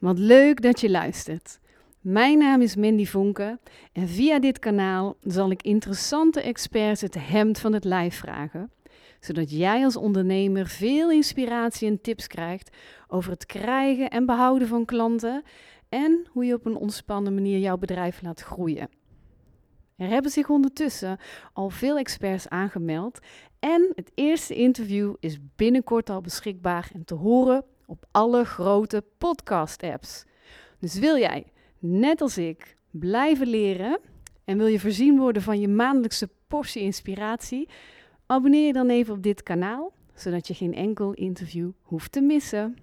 Wat leuk dat je luistert. Mijn naam is Mandy Vonken en via dit kanaal zal ik interessante experts het hemd van het lijf vragen, zodat jij als ondernemer veel inspiratie en tips krijgt over het krijgen en behouden van klanten en hoe je op een ontspannen manier jouw bedrijf laat groeien. Er hebben zich ondertussen al veel experts aangemeld en het eerste interview is binnenkort al beschikbaar en te horen op alle grote podcast-apps. Dus wil jij, net als ik, blijven leren en wil je voorzien worden van je maandelijkse portie inspiratie? Abonneer je dan even op dit kanaal, zodat je geen enkel interview hoeft te missen.